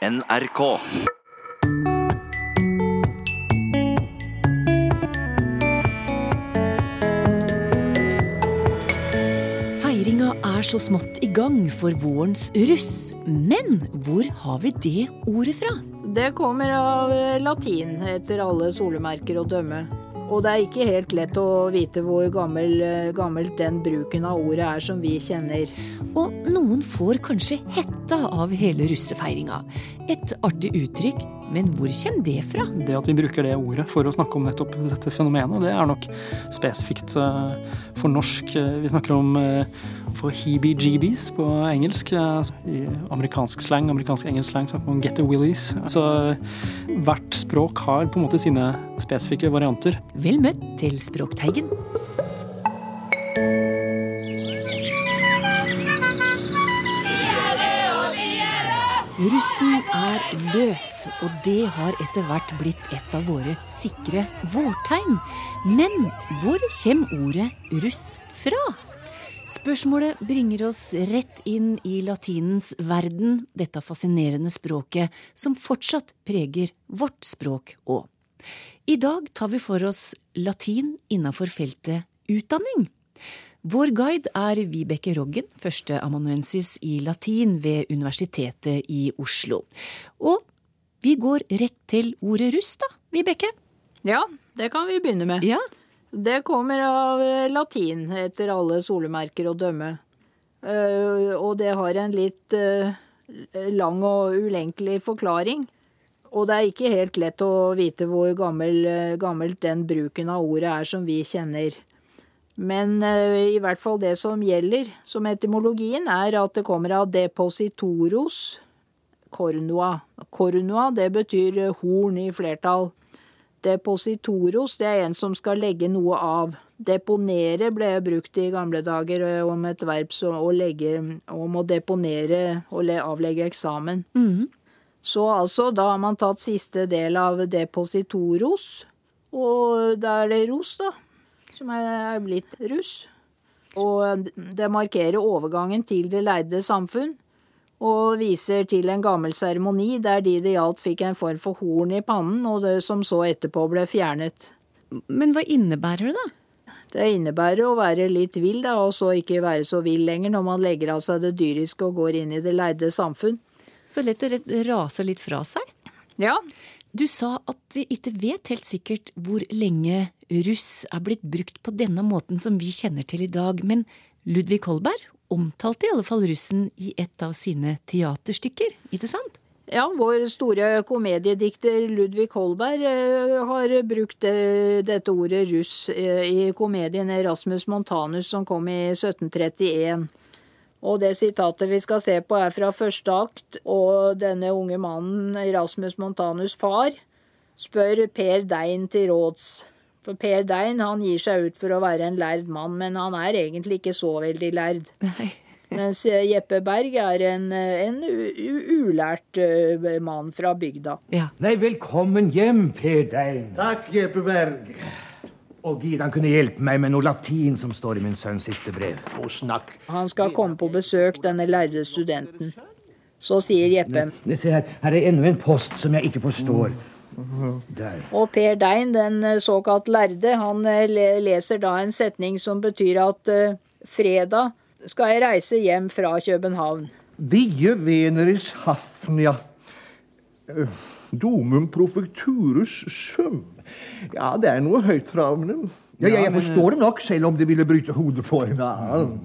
NRK. Feiringa er så smått i gang for vårens russ. Men hvor har vi det ordet fra? Det kommer av latin, etter alle solemerker å dømme. Og det er ikke helt lett å vite hvor gammel, eh, gammelt den bruken av ordet er som vi kjenner. Og noen får kanskje hetta av hele russefeiringa. Et artig uttrykk, men hvor kommer det fra? Det at vi bruker det ordet for å snakke om nettopp dette fenomenet, det er nok spesifikt eh, for norsk. Vi snakker om eh, for heebie-jeebies på engelsk. Altså, I amerikansk slang, amerikansk-engelsk slang snakker man get the willies. Så hvert språk har på en måte sine spesifikke varianter. Vel møtt til Språkteigen. Russen er løs, og det har etter hvert blitt et av våre sikre vårtegn. Men hvor kommer ordet russ fra? Spørsmålet bringer oss rett inn i latinens verden, dette fascinerende språket som fortsatt preger vårt språk òg. I dag tar vi for oss latin innafor feltet utdanning. Vår guide er Vibeke Roggen, førsteamanuensis i latin ved Universitetet i Oslo. Og vi går rett til ordet russ, da, Vibeke? Ja, det kan vi begynne med. Ja, Det kommer av eh, latin, etter alle solemerker å dømme. Eh, Og det har en litt eh, lang og ulenkelig forklaring. Og det er ikke helt lett å vite hvor gammel, gammelt den bruken av ordet er som vi kjenner. Men i hvert fall det som gjelder som etymologien, er at det kommer av depositoros cornua. Cornua, det betyr horn i flertall. Depositoros, det er en som skal legge noe av. Deponere ble brukt i gamle dager eh, om et verb som å legge, om å deponere og avlegge eksamen. Så altså, da har man tatt siste del av depositoros, og da er det ros, da, som er er blitt russ. Og det markerer overgangen til det leide samfunn, og viser til en gammel seremoni der de det gjaldt fikk en form for horn i pannen, og det som så etterpå ble fjernet. Men hva innebærer det, da? Det innebærer å være litt vill, da, og så ikke være så vill lenger når man legger av seg det dyriske og går inn i det leide samfunn. Så lett å rase litt fra seg? Ja, Du sa at vi ikke vet helt sikkert hvor lenge russ er blitt brukt på denne måten som vi kjenner til i dag, men Ludvig Holberg omtalte i alle fall russen i et av sine teaterstykker, ikke sant? Ja, vår store komediedikter Ludvig Holberg eh, har brukt eh, dette ordet russ eh, i komedien Erasmus Montanus som kom i 1731. Og det sitatet vi skal se på er fra første akt, og denne unge mannen, Erasmus Montanus' far, spør Per Dein til råds. For Per Dein han gir seg ut for å være en lærd mann, men han er egentlig ikke så veldig lærd. Mens eh, Jeppe Berg er en, eh, en ulært eh, mann fra bygda. Ja. Nei, velkommen hjem, Per Dein. Takk, Jeppe Berg. Og gid han kunne hjelpe meg med noe latin som står i min sønns siste brev. Og snakk. Han skal komme på besøk, denne lærde studenten. Så sier Jeppe. Ne, Se her, her er enda en post som jeg ikke forstår. Der. Og Per Dein, den eh, såkalt lærde, han eh, leser da en setning som betyr at eh, fredag skal jeg reise hjem fra København. Die veneris hafnia. Domum profekturus sum. Ja, det er noe høyt fra men ja, ja, jeg forstår det nok, selv om det ville bryte hodet på en annen.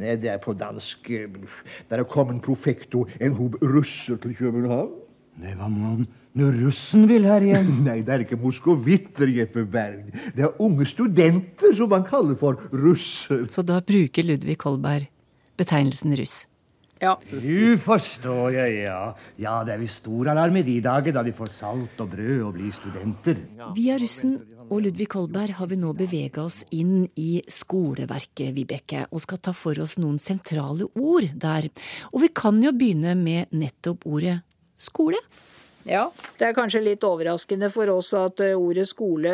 Nei, det er på dansk Der er kommet profekto en hob russer til København. Nei, hva må nå russen vil her igjen? Nei, det er ikke moskovitter, Jeppe Berg. Det er unge studenter som man kaller for russer. Så da bruker Ludvig Kolberg betegnelsen russ. Ja, Du forstår jeg, ja. Ja, det er visst stor alarm i de dager da de får salt og brød og blir studenter. Via russen og Ludvig Kolberg har vi nå bevega oss inn i skoleverket, Vibeke, og skal ta for oss noen sentrale ord der. Og vi kan jo begynne med nettopp ordet skole. Ja. Det er kanskje litt overraskende for oss at eh, ordet skole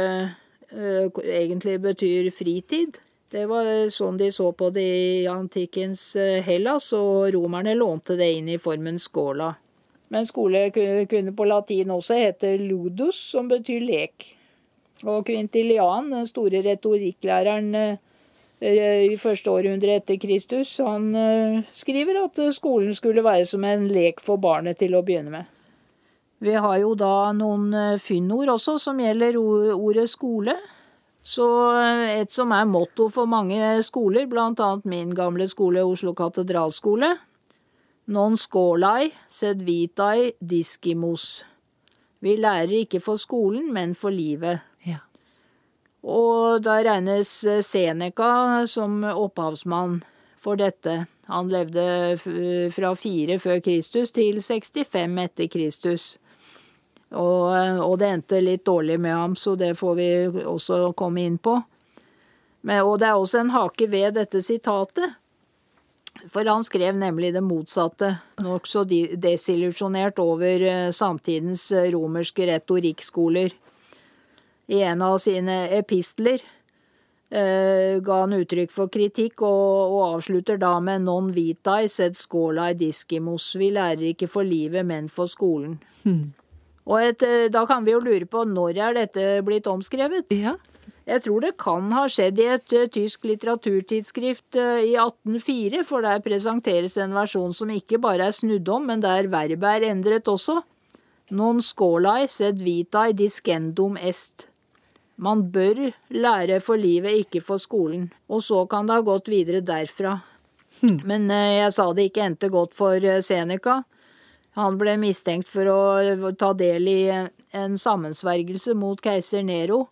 eh, egentlig betyr fritid. Det var sånn de så på det i antikkens eh, Hellas, og romerne lånte det inn i formen skåla. Men skole kunne på latin også hete ludus, som betyr lek. Og Quintilian, den store retorikklæreren i første århundre etter Kristus, han skriver at skolen skulle være som en lek for barnet til å begynne med. Vi har jo da noen eh, fyndord også som gjelder ordet skole. Så et som er motto for mange skoler, bl.a. min gamle skole, Oslo katedralskole, non scolai sed vitai discimus. Vi lærer ikke for skolen, men for livet. Ja. Og da regnes Seneca som opphavsmann for dette. Han levde fra fire før Kristus til 65 etter Kristus. Og, og, det endte litt dårlig med ham, så det får vi også komme inn på. Men, og det er også en hake ved dette sitatet. For han skrev nemlig det motsatte, nokså desillusjonert over eh, samtidens eh, romerske retorikkskoler. I en av sine epistler eh, ga han uttrykk for kritikk, og, og, avslutter da med non vitae sed scolae discimus. Vi lærer ikke for livet, men for skolen. Hmm. Og et, eh, da kan vi jo lure på når er dette blitt omskrevet? Ja. Jeg tror det kan ha skjedd i et uh, tysk litteraturtidsskrift uh, i 1804, for der presenteres en versjon som ikke bare er snudd om, men der verbet er endret også. Non scolae sed vitae discendum est. Man bør lære for livet, ikke for skolen. Og så kan det ha gått videre derfra. Hmm. Men jeg sa det ikke endte godt for Seneca. Han ble mistenkt for å ta del i en sammensvergelse mot keiser Nero.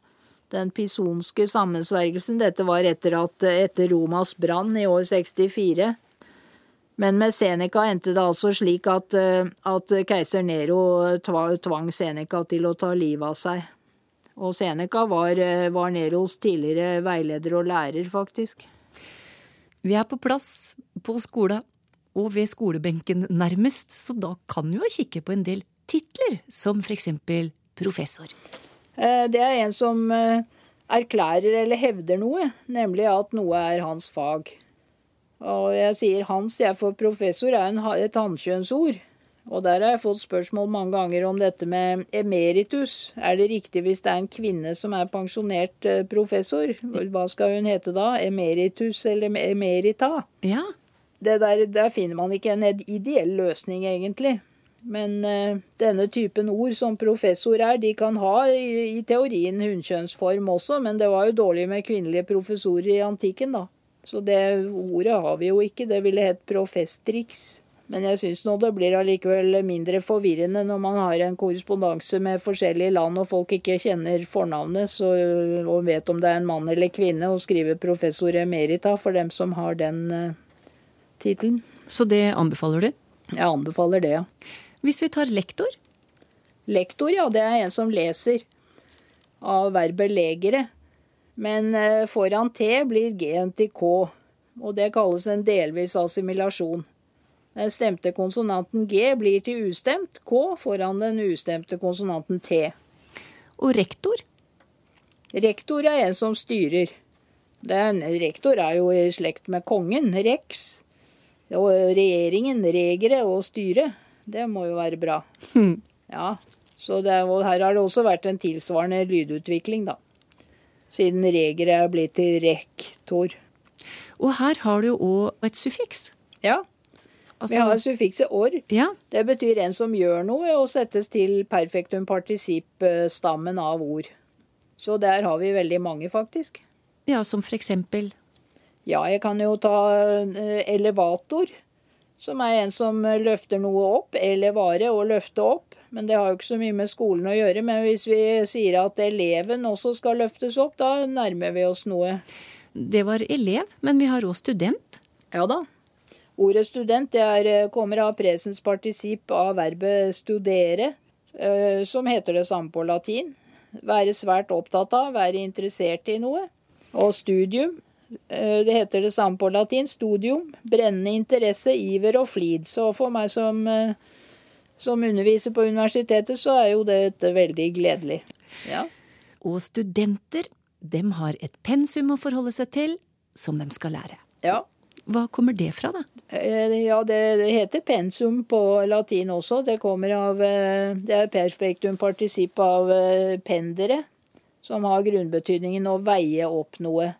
Den pisonske sammensvergelsen. Dette var etter, at, etter Romas brann i år 64. Men med Seneca endte det altså slik at, at keiser Nero tvang Seneca til å ta livet av seg. Og Seneca var, var Neros tidligere veileder og lærer, faktisk. Vi er på plass på skolen og ved skolebenken nærmest, så da kan vi jo kikke på en del titler, som eksempel professor. Eh, det er en som eh, erklærer eller hevder noe, nemlig at noe er hans fag. Og jeg sier hans, jeg, for professor er et hannkjønnsord. Og der har jeg fått spørsmål mange ganger om dette med emeritus. Er det riktig hvis det er en kvinne som er pensjonert eh, professor? Hva skal hun hete da? Emeritus eller emerita? Ja, der, der, finner man ikke en ideell løsning, egentlig. Men uh, denne typen ord som professor er, de kan ha i, i teorien hunnkjønnsform også, men det var jo dårlig med kvinnelige professorer i antikken, da. Så det ordet har vi jo ikke. Det ville hett profestrix. Men jeg syns nå det blir allikevel mindre forvirrende når man har en korrespondanse med forskjellige land og folk ikke kjenner fornavnet så, og vet om det er en mann eller kvinne, og skriver professor emerita for dem som har den uh, tittelen. Så det anbefaler du? Jeg anbefaler det, ja. Hvis vi tar lektor? Lektor, ja. Det er en som leser. Av verbet legere. Men eh, foran T blir G-en til K. Og det kalles en delvis assimilasjon. Den stemte konsonanten G blir til ustemt K foran den ustemte konsonanten T. Og rektor? Rektor er en som styrer. Den, rektor er jo i slekt med kongen, rex. Og regjeringen, regere og styret. Det må jo være bra. Ja, så det, her har det også vært en tilsvarende lydutvikling, da. Siden regere er blitt til rektor. Og her har du jo òg et suffiks. Ja. Altså, vi har suffikset or. Ja. Det betyr en som gjør noe, og settes til perfektum particip-stammen av ord. Så der har vi veldig mange, faktisk. Ja, som for eksempel ja, jeg kan jo ta eh, elevator, som er en som løfter noe opp. Elevare og løfte opp. Men det har jo ikke så mye med skolen å gjøre. Men hvis vi sier at eleven også skal løftes opp, da nærmer vi oss noe. Det var elev, men vi har òg student. Ja da. Ordet student er, eh, kommer av presens partisip av verbet studere, eh, som heter det samme på latin. Være svært opptatt av, være interessert i noe. Og studium Eh, det heter det samme på latin. Studium. Brennende interesse, iver og flid. Så for meg som, eh, som underviser på universitetet, så er jo dette veldig gledelig. Ja. Og studenter, dem har et pensum å forholde seg til, som de skal lære. Ja. Hva kommer det fra, da? Eh, ja, det, heter pensum på latin også. Det kommer av eh, Det er perfektum partisipp av eh, pendere, som har grunnbetydningen å veie opp noe.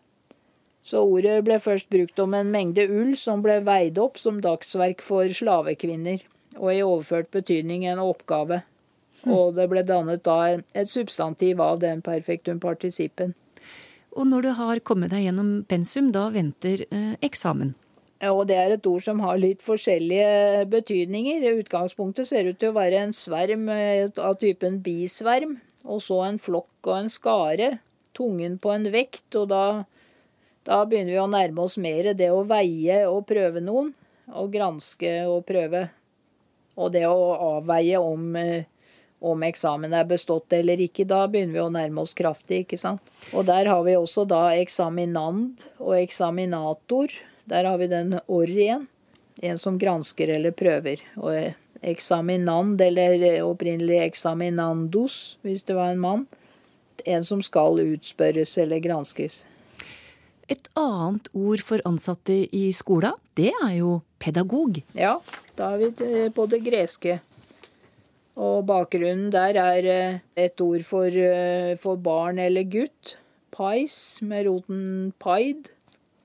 Så ordet ble først brukt om en mengde ull som ble veid opp som dagsverk for slavekvinner, og i overført betydning en oppgave. Og det ble dannet da et substantiv av den perfektum participen. Og når du har kommet deg gjennom pensum, da venter eh, eksamen. Og det er et ord som har litt forskjellige betydninger. Utgangspunktet ser ut til å være en sverm av typen bisverm, og så en flokk og en skare. Tungen på en vekt, og da da begynner vi å nærme oss mer det å veie og prøve noen, og granske og prøve. Og det å avveie om, eh, om eksamen er bestått eller ikke, da begynner vi å nærme oss kraftig, ikke sant. Og der har vi også da eksaminand og eksaminator. Der har vi den orr igjen. En som gransker eller prøver. Og eksaminand, eller opprinnelig eksaminandos, hvis det var en mann. En som skal utspørres eller granskes. Et annet ord for ansatte i skolen, det er jo pedagog. Ja, da er vi på det greske. Og bakgrunnen der er eh, et ord for, eh, for barn eller gutt. Pais, med roten paid.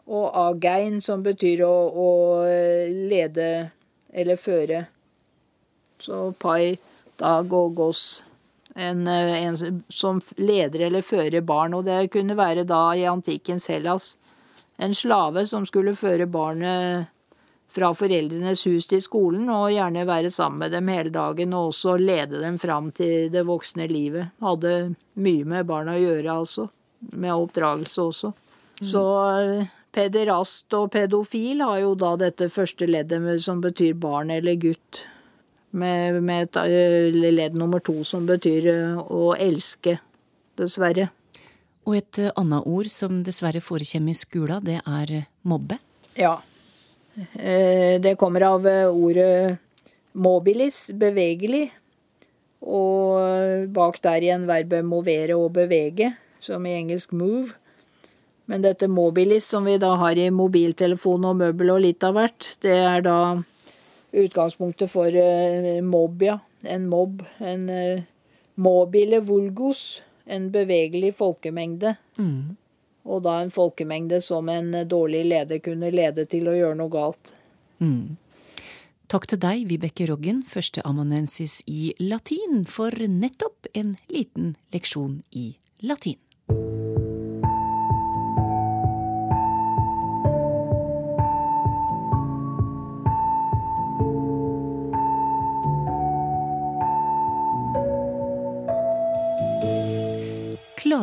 Og agein, som betyr å, å eh, lede eller føre. Så pai, da gogos en, eh, en, som leder eller fører barn. Og det kunne være da i antikkens Hellas en slave som skulle føre barnet fra foreldrenes hus til skolen, og gjerne være sammen med dem hele dagen, og også lede dem fram til det voksne livet. Hadde mye med barna å gjøre, altså. Med oppdragelse også. Mm. Så eh, pederast og pedofil har jo da dette første leddet som betyr barn eller gutt med, med et eh, ledd nummer to som betyr eh, å elske, dessverre. Og et eh, annet ord som dessverre forekommer i skolen, det er mobbe? Ja. Det kommer av ordet mobilis, bevegelig. Og bak der igjen verbet movere og bevege, som i engelsk move. Men dette mobilis som vi da har i mobiltelefon og møbel og litt av hvert, det er da utgangspunktet for uh, mobb, ja. En mobb. En uh, mobile vulgos. En bevegelig folkemengde. Mm. Og da en folkemengde som en dårlig leder kunne lede til å gjøre noe galt. Mm. Takk til deg, Vibeke Roggen, førsteamanuensis i latin, for nettopp en liten leksjon i latin.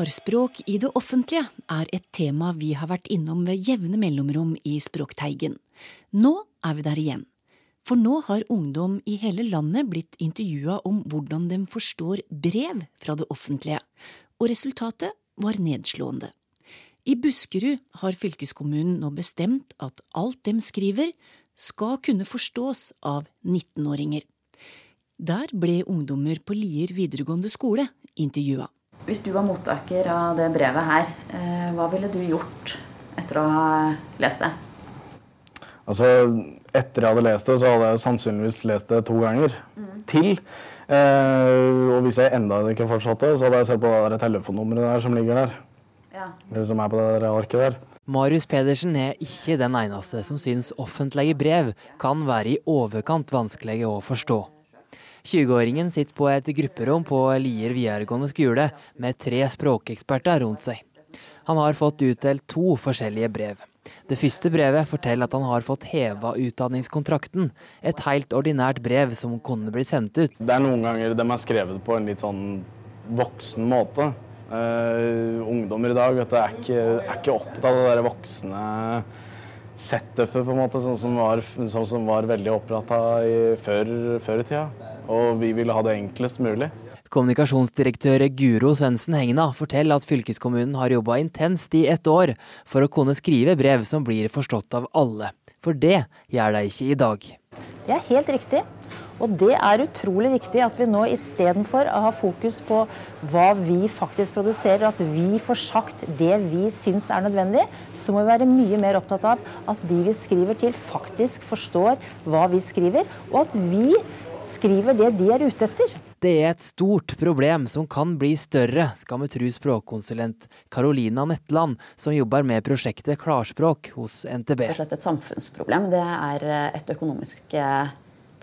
Klarspråk i det offentlige er et tema vi har vært innom ved jevne mellomrom i Språkteigen. Nå er vi der igjen. For nå har ungdom i hele landet blitt intervjua om hvordan de forstår brev fra det offentlige, og resultatet var nedslående. I Buskerud har fylkeskommunen nå bestemt at alt de skriver, skal kunne forstås av 19-åringer. Der ble ungdommer på Lier videregående skole intervjua. Hvis du var mottaker av det brevet her, eh, hva ville du gjort etter å ha lest det? Altså, etter jeg hadde lest det, så hadde jeg sannsynligvis lest det to ganger mm. til. Eh, og hvis jeg enda ikke fortsatte, så hadde jeg sett på det telefonnummeret der som ligger der. Ja. Eller som er på det arket der. Marius Pedersen er ikke den eneste som syns offentlige brev kan være i overkant vanskelige å forstå. 20-åringen sitter på et grupperom på Lier videregående skole med tre språkeksperter rundt seg. Han har fått utdelt to forskjellige brev. Det første brevet forteller at han har fått heva utdanningskontrakten. Et helt ordinært brev som kunne blitt sendt ut. Det er noen ganger de er skrevet på en litt sånn voksen måte. Uh, ungdommer i dag vet du, er, ikke, er ikke opptatt av det der voksne setupet, på en måte, sånn som var, sånn som var veldig opptatt av før, før i tida og vi ville ha det enklest mulig. Kommunikasjonsdirektør Guro Svendsen Hegna forteller at fylkeskommunen har jobba intenst i ett år for å kunne skrive brev som blir forstått av alle. For det gjør de ikke i dag. Det er helt riktig. Og det er utrolig viktig at vi nå istedenfor å ha fokus på hva vi faktisk produserer, at vi får sagt det vi syns er nødvendig, så må vi være mye mer opptatt av at de vi skriver til, faktisk forstår hva vi skriver, og at vi skriver det de er ute etter. Det er et stort problem som kan bli større, skal vi tro språkkonsulent Carolina Netland, som jobber med prosjektet Klarspråk hos NTB. Det er slett et samfunnsproblem. Det er et økonomisk eh,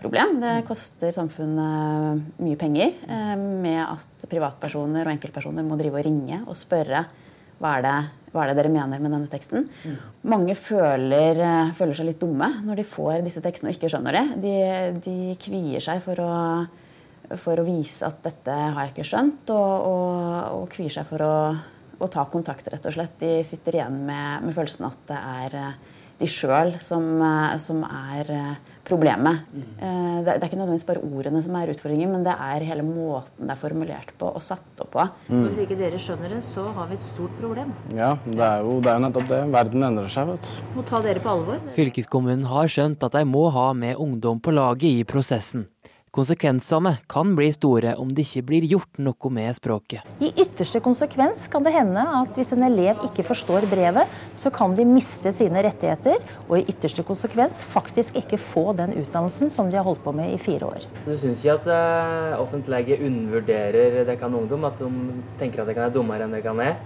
problem. Det koster samfunnet mye penger eh, med at privatpersoner og enkeltpersoner må drive og ringe og spørre hva er det, hva er det dere mener med denne teksten. Mm. Mange føler, eh, føler, seg litt dumme når de får disse tekstene og ikke skjønner det. De, de kvier seg for å for å vise at dette har jeg ikke skjønt, og, og, og kvier seg for å, å, ta kontakt, rett og slett. De sitter igjen med, med følelsen at det er eh, de sjøl som, eh, som, er eh, problemet. Mm. Det, er ikke nødvendigvis bare ordene som er utfordringen, men det er hele måten det er formulert på og satt opp på. Mm. Hvis ikke dere skjønner det, så har vi et stort problem. Ja, det er jo, det er jo nettopp det. Verden endrer seg, vet du. Må ta dere på alvor. Fylkeskommunen har skjønt at de må ha med ungdom på laget i prosessen. Konsekvensene kan bli store om det ikke blir gjort noe med språket. I ytterste konsekvens kan det hende at hvis en elev ikke forstår brevet, så kan de miste sine rettigheter, og i ytterste konsekvens faktisk ikke få den utdannelsen som de har holdt på med i fire år. Så du syns ikke at uh, offentlige undervurderer det kan ungdom? At de tenker at det kan være dummere enn det kan være?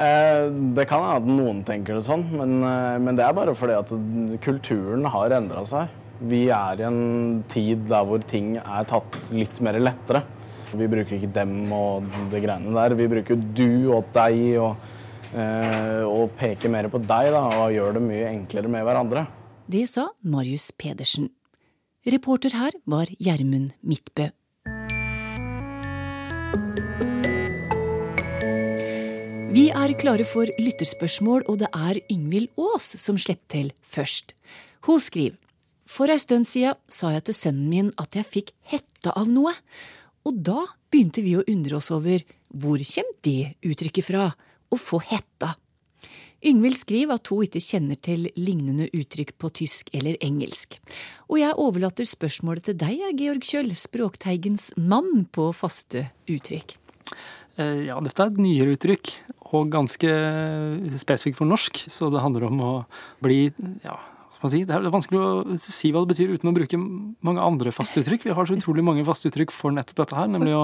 Eh, det kan hende at noen tenker det sånn, men, eh, men, det er bare fordi at kulturen har endra seg. Vi er i en tid der hvor ting er tatt litt mer lettere. Vi bruker ikke dem og det greiene der. Vi bruker du og deg og, eh, og peker mer på deg da, og gjør det mye enklere med hverandre. Det sa Marius Pedersen. Reporter her var Gjermund Midtbø. Vi er klare for lytterspørsmål, og det er Yngvild Aas som slipper til først. Hun skriver for ei stund siden sa jeg til sønnen min at jeg fikk hetta av noe, og da begynte vi å undre oss over hvor kommer det uttrykket fra, å få hetta. Yngvild skriver at hun ikke kjenner til lignende uttrykk på tysk eller engelsk. Og jeg overlater spørsmålet til deg, Georg Kjøll, Språkteigens mann på faste uttrykk. Eh, ja, dette er et nyere uttrykk, og ganske spesifikt for norsk. Så det handler om å bli ja, si, det er vanskelig å si hva det betyr uten å bruke mange andre faste uttrykk. Vi har så utrolig mange faste uttrykk for nettopp dette her, nemlig å,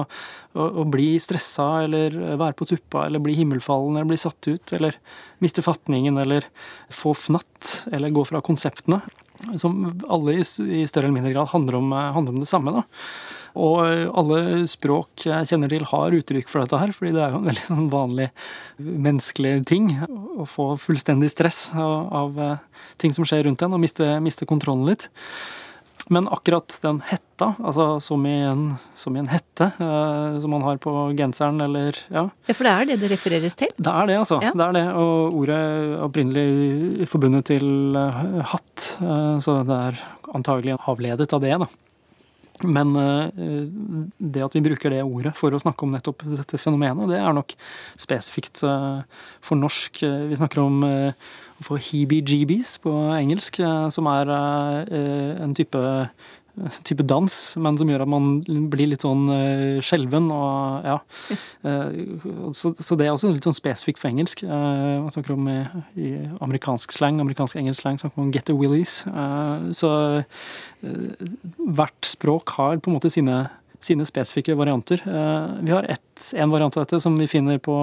å, å bli stressa eller være på tuppa eller bli himmelfallen eller bli satt ut eller miste fatningen eller få fnatt eller gå fra konseptene. Som alle i, større eller mindre grad handler om, handler om det samme. da. Og alle språk jeg kjenner til, har uttrykk for dette her, fordi det er jo en veldig sånn vanlig menneskelig ting å få fullstendig stress av, av eh, ting som skjer rundt en, og miste, miste, kontrollen litt. Men akkurat den hetta, altså som i en, som i en hette eh, som man har på genseren eller ja. ja. For det er det det refereres til? Det er det, altså. Ja. Det er det. Og ordet er opprinnelig forbundet til uh, hatt, eh, så det er antagelig avledet av det, da. Men eh, det at vi bruker det ordet for å snakke om nettopp dette fenomenet, det er nok spesifikt eh, for norsk. Vi snakker om for heebie-jeebies på engelsk, som er en type type dans, men som gjør at man blir litt sånn uh, skjelven og ja. Uh, så, så, det er også litt sånn spesifikt for engelsk. Uh, man snakker om i, i amerikansk slang, amerikansk-engelsk slang snakker man om get the willies. Uh, så hvert språk har på en måte sine, sine spesifikke varianter. vi har ett, en variant av dette som vi finner på,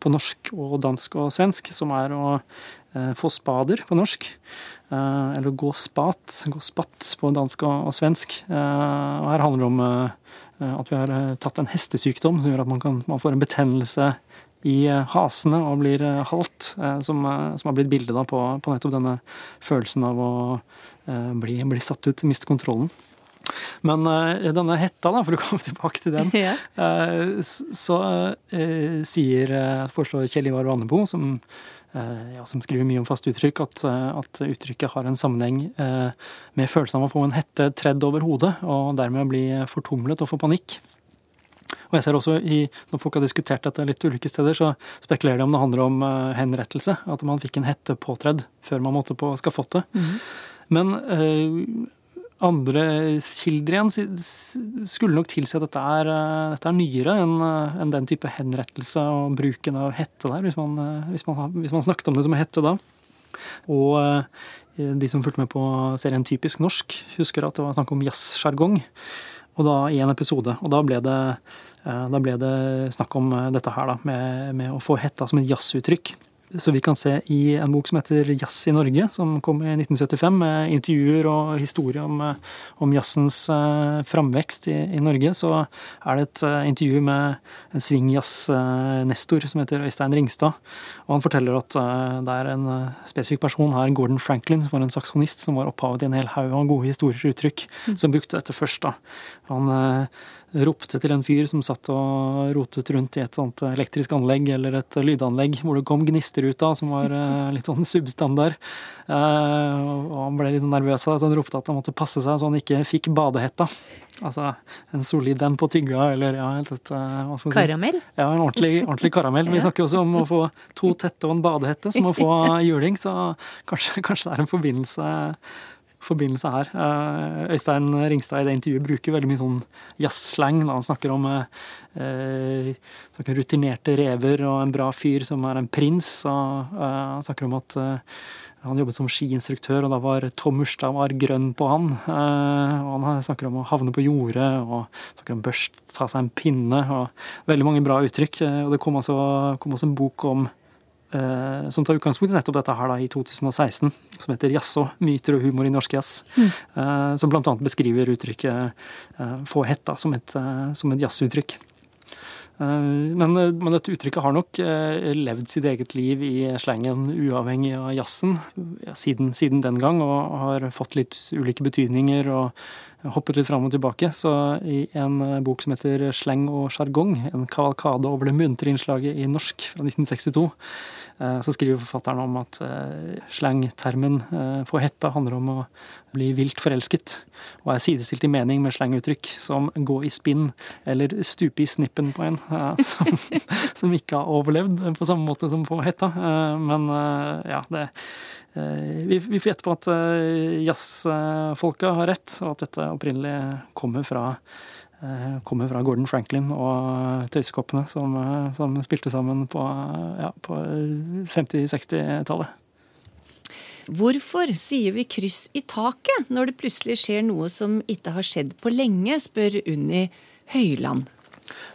på norsk og dansk og svensk, som er å få spader på norsk. Eh, eller gå spat, gå spatt på dansk og, svensk. Eh, og her handler det om eh, at vi har tatt en hestesykdom som gjør at man, kan, man får en betennelse i hasene og blir halt, som, som har blitt bildet på, på, nettopp denne følelsen av å bli, bli satt ut, miste kontrollen. Men denne hetta, da, for å komme tilbake til den, ja. så sier, foreslår Kjell Ivar Vannebo, som ja, som skriver mye om faste uttrykk, at, eh, at, uttrykket har en sammenheng eh, med følelsen av å få en hette tredd over hodet, og dermed bli fortumlet og få panikk. Og jeg ser også i, Når folk har diskutert dette litt ulike steder, så spekulerer de om det handler om henrettelse. At man fikk en hette påtredd før man måtte på skafottet. Mm -hmm. Men andre kilder igjen skulle nok tilsi at dette er, dette er nyere enn en den type henrettelse og bruken av hette der, hvis man, hvis, man, hvis man, snakket om det som hette da. Og de som fulgte med på serien Typisk norsk, husker at det var snakk om jazzsjargong. I en episode. Og da ble det Eh, da ble det snakk om eh, dette her, da, med, med å få hetta som et jazzuttrykk. Så vi kan se i en bok som heter 'Jazz i Norge', som kom i 1975, med intervjuer og historie om, eh, om jazzens framvekst i, i, Norge, så er det et intervju med en swingjazz-nestor som heter Øystein Ringstad. Og han forteller at det er en spesifikk person her, Gordon Franklin, som var en saksonist, som var opphavet til en hel haug av gode historier og uttrykk, mm. som brukte dette først. da. Han ropte til en fyr som satt og rotet rundt i et sånt elektrisk anlegg eller et lydanlegg hvor det kom gnister ut av, som var eh, litt sånn substandard. Eh, og han ble litt nervøs av det, så han ropte at han måtte passe seg så han ikke fikk badehetta. Altså en solid en på tygga, eller ja, et, et, si? Karamell? Ja, en ordentlig, ordentlig karamell. Vi snakker også om å få to tette og en badehette som å få juling, så kanskje, kanskje det er en forbindelse forbindelse her. Eh, Øystein Ringstad i det intervjuet bruker veldig mye sånn jazzslang. Han snakker om eh, snakker rutinerte rever og en bra fyr som er en prins. Og, eh, han snakker om at eh, han jobbet som skiinstruktør, og da var Tom Murstad var grønn på han. Eh, og han snakker om å havne på jordet, og snakker om børst, ta seg en pinne. og Veldig mange bra uttrykk. Eh, og det kom også, kom også en bok om Eh, som tar utgangspunkt i nettopp dette her da, i 2016, som heter 'Jaså myter og humor i norsk jazz'. Mm. som bl.a. beskriver uttrykket eh, 'få hetta' som et, som et jazzuttrykk. Men, men, dette uttrykket har nok levd sitt eget liv i slangen uavhengig av jazzen ja, siden, siden, den gang, og har fått litt ulike betydninger og hoppet litt fram og tilbake. Så i en bok som heter 'Slang og sjargong', en kavalkade over det muntre innslaget i norsk fra 1962, Eh, så skriver forfatteren om at eh, slangtermen på hetta handler om å bli vilt forelsket, og er sidestilt i mening med slanguttrykk som gå i spinn eller stupe i snippen på en, som, som ikke har overlevd på samme måte som på hetta. Men ja, det vi, vi får gjette på at jazzfolka har rett, og at dette opprinnelig kommer fra Eh, kommer fra Gordon Franklin og Tøysekoppene, som, eh, som spilte sammen på, ja, på 50-60-tallet. Hvorfor sier vi kryss i taket når det plutselig skjer noe som ikke har skjedd på lenge, spør Unni Høyland.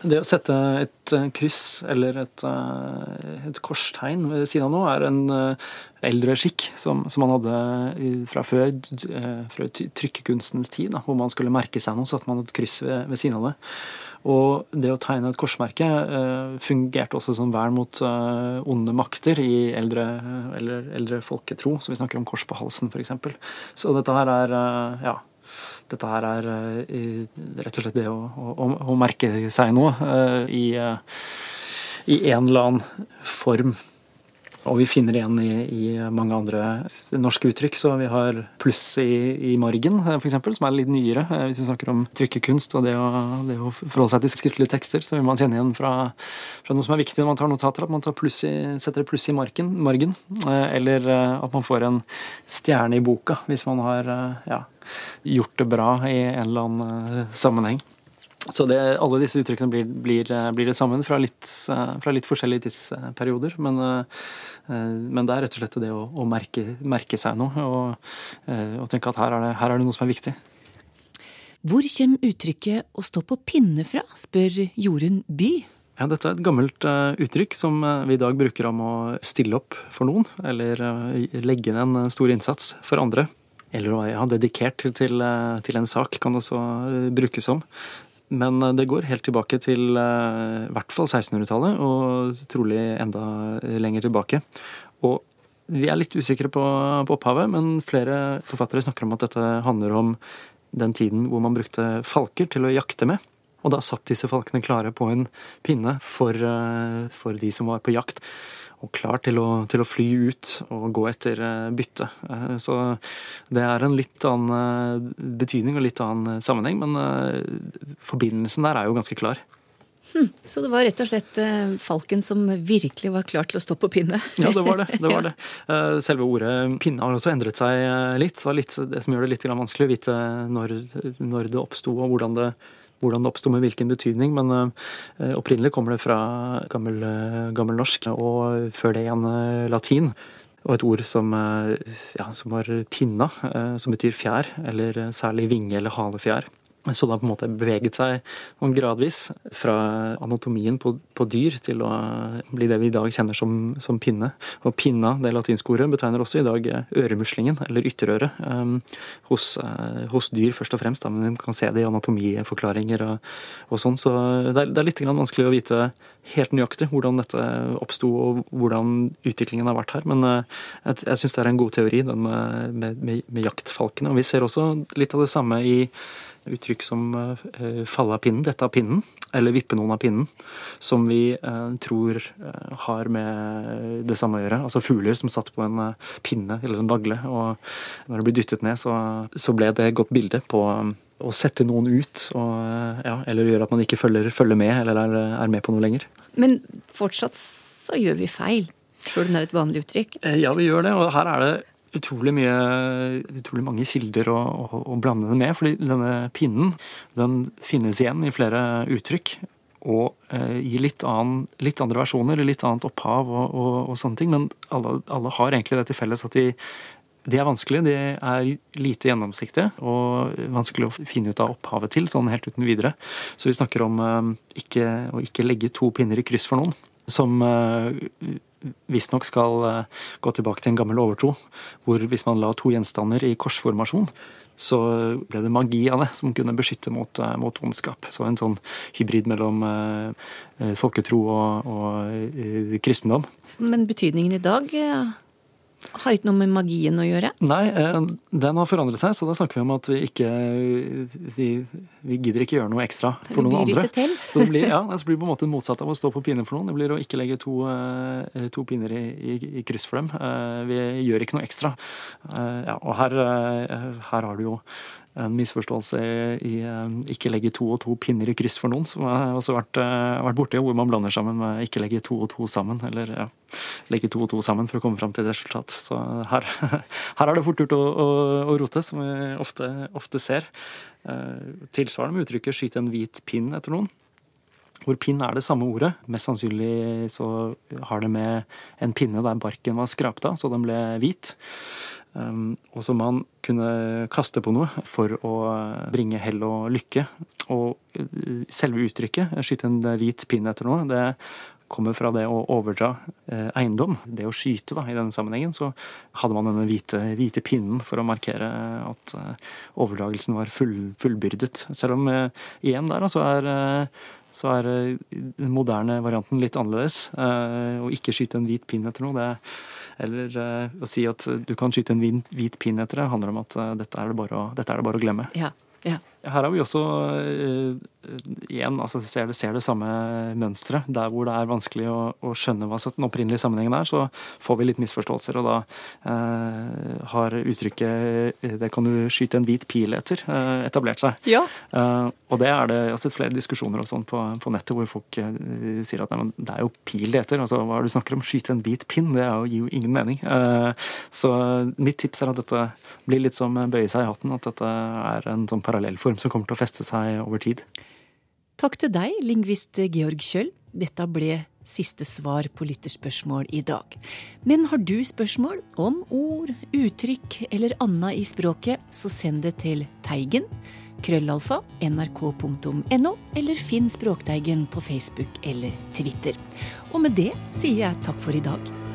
Det å sette et eh, kryss eller et, eh, et korstegn ved siden av noe er en eh, eldre skikk som, som man hadde fra før, fra trykkekunstens tid, da, hvor man skulle merke seg noe, så at man hadde et kryss ved, ved, siden av det. Og det å tegne et korsmerke fungerte også som vern mot onde makter i eldre, eller eldre folketro, så vi snakker om kors på halsen f.eks. Så dette her er ja, dette her er uh, rett og slett det å, å, å merke seg noe uh, i, uh, i, en eller annen form. Og vi finner igjen i, i, mange andre norske uttrykk. Så vi har pluss i, i margen, f.eks., som er litt nyere. Hvis vi snakker om trykkekunst og det å, det å forholde seg til skriftlige tekster, så vil man kjenne igjen fra, fra, noe som er viktig når man tar notater, at man tar i, setter et pluss i marken, margen. Eller at man får en stjerne i boka hvis man har ja, gjort det bra i en eller annen eh, sammenheng. Så det, alle disse uttrykkene blir, blir, eh, blir det sammen fra litt, eh, fra litt, forskjellige tidsperioder. Men, men, det er rett og slett det å, å merke, merke, seg noe og, og tenke at her er, det, her er, det, noe som er viktig. Hvor kommer uttrykket 'å stå på pinne' fra, spør Jorunn By. Ja, dette er et gammelt uh, uttrykk som uh, vi i dag bruker om å stille opp for noen, eller uh, legge ned en stor innsats for andre eller å ja, dedikert til, eh, til, en sak, kan også eh, brukes som. Men eh, det går helt tilbake til i hvert fall 1600-tallet, og trolig enda lenger tilbake. Og vi er litt usikre på, på opphavet, men flere forfattere snakker om at dette handler om den tiden hvor man brukte falker til å jakte med. Og da satt disse falkene klare på en pinne for, for de som var på jakt og klar til å, til å, fly ut og gå etter eh, bytte. Eh, så det er en litt annen eh, betydning og litt annen sammenheng, men forbindelsen der er jo ganske klar. Hm, så det var rett og slett falken som virkelig var klar til å stå på pinne? Ja, det var det. det, var det. Selve ordet pinne har også endret seg litt. Det, litt, det som gjør det litt vanskelig å vite når, når det oppsto og hvordan det, hvordan det oppsto med hvilken betydning. Men uh, opprinnelig kommer det fra gammel, gammel, norsk, og før det igjen latin. Og et ord som, ja, som var pinna, som betyr fjær, eller særlig vinge- eller halefjær. Så det har på en måte beveget seg gradvis fra anatomien på, på, dyr til å bli det vi i dag kjenner som, som pinne. Og pinna, det latinske ordet, betegner også i dag øremuslingen, eller ytterøret, um, hos, uh, hos, dyr først og fremst. Da, men vi kan se det i anatomiforklaringer og, og sånn. Så det er, det er litt vanskelig å vite helt nøyaktig hvordan dette oppsto og hvordan utviklingen har vært her. Men uh, jeg, jeg syns det er en god teori, den med, med, med jaktfalkene. Og vi ser også litt av det samme i uttrykk som uh, falle av pinnen, dette av pinnen, eller vippe noen av pinnen, som vi uh, tror uh, har med det samme å gjøre. Altså fugler som satt på en pinne eller en dagle, og når det blir dyttet ned, så, så ble det et godt bilde på å sette noen ut, og, ja, eller gjøre at man ikke følger, følger med eller er, er, med på noe lenger. Men fortsatt så gjør vi feil, sjøl om det er et vanlig uttrykk? Ja, vi gjør det, og her er det utrolig, mye, utrolig mange kilder å, å, å, blande det med. fordi denne pinnen den finnes igjen i flere uttrykk. Og eh, i litt, annen, litt, andre versjoner, litt annet opphav og, og, og sånne ting. Men alle, alle, har egentlig det til felles at de, de er vanskelige. De er lite gjennomsiktige og vanskelig å finne ut av opphavet til, sånn helt uten videre. Så vi snakker om eh, ikke, å ikke legge to pinner i kryss for noen. Som eh, visstnok skal eh, gå tilbake til en gammel overtro, hvor hvis man la to gjenstander i korsformasjon, så ble det magi av det som kunne beskytte mot, eh, mot ondskap. Så en sånn hybrid mellom eh, folketro og, og kristendom. Men betydningen i dag har ikke noe med magien å gjøre? Nei, eh, den har forandret seg, så da snakker vi om at vi ikke Vi, vi gidder ikke gjøre noe ekstra for noen andre. Det blir Så det blir, ja, det blir på en måte motsatt av å stå på pinne for noen. Det blir å ikke legge to, eh, to pinner i, i, i, kryss for dem. Eh, vi gjør ikke noe ekstra. Ja, og her, her har du jo en misforståelse i eh, ikke legge to og to pinner i kryss for noen, som har også vært, eh, vært borti, hvor man blander sammen med ikke legge to og to sammen, eller ja, legge to og to sammen for å komme fram til et resultat. Så her, her er det fort gjort å, å, å, rote, som vi ofte, ofte ser. Eh, tilsvarende med uttrykket 'skyte en hvit pinn' etter noen. Hvor pinn er det samme ordet. Mest sannsynlig så har det med en pinne der barken var skrapt av, så den ble hvit. Um, og som man kunne kaste på noe for å bringe hell og lykke. Og uh, selve uttrykket, skyte en hvit pinn etter noe, det kommer fra det å overdra eh, eiendom. Det å skyte, da, i denne sammenhengen. Så hadde man denne hvite, hvite pinnen for å markere at eh, overdragelsen var full, fullbyrdet. Selv om eh, igjen der, så er så er den moderne varianten litt annerledes. Å ikke skyte en hvit pinn etter noe, det er eller uh, å si at du kan skyte en hvit, pinn etter det, handler om at uh, dette, er å, dette, er det bare å, glemme. Ja, ja. Her har vi også uh, igjen altså ser, det, ser det samme mønsteret. Der hvor det er vanskelig å, å, skjønne hva den opprinnelige sammenhengen er, så får vi litt misforståelser. Og da uh, har uttrykket 'det kan du skyte en hvit pil etter' uh, etablert seg. Ja. Og det er det jeg har sett flere diskusjoner og sånn på, på, nettet hvor folk sier at nei, det er jo pil det heter. Altså, hva er det du snakker om? Skyte en hvit pinn? Det jo, gir jo ingen mening. Så mitt tips er at dette blir litt som bøye seg i hatten. At dette er en sånn parallellform som kommer til å feste seg over tid. Takk til deg, lingvist Georg Kjøll. Dette ble siste svar på lytterspørsmål i dag. Men har du spørsmål om ord, uttrykk eller anna i språket, så send det til Teigen, krøllalfa, nrk.no, eller finn Språkteigen på Facebook eller Twitter. Og med det sier jeg takk for i dag.